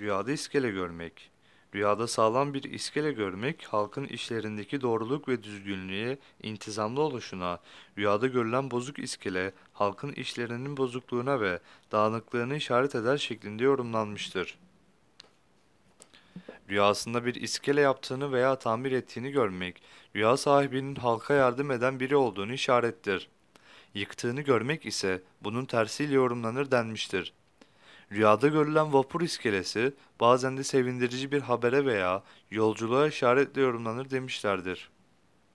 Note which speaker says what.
Speaker 1: Rüyada iskele görmek. Rüyada sağlam bir iskele görmek, halkın işlerindeki doğruluk ve düzgünlüğe, intizamlı oluşuna, rüyada görülen bozuk iskele, halkın işlerinin bozukluğuna ve dağınıklığını işaret eder şeklinde yorumlanmıştır. Rüyasında bir iskele yaptığını veya tamir ettiğini görmek, rüya sahibinin halka yardım eden biri olduğunu işarettir. Yıktığını görmek ise bunun tersiyle yorumlanır denmiştir. Rüyada görülen vapur iskelesi bazen de sevindirici bir habere veya yolculuğa işaretle yorumlanır demişlerdir.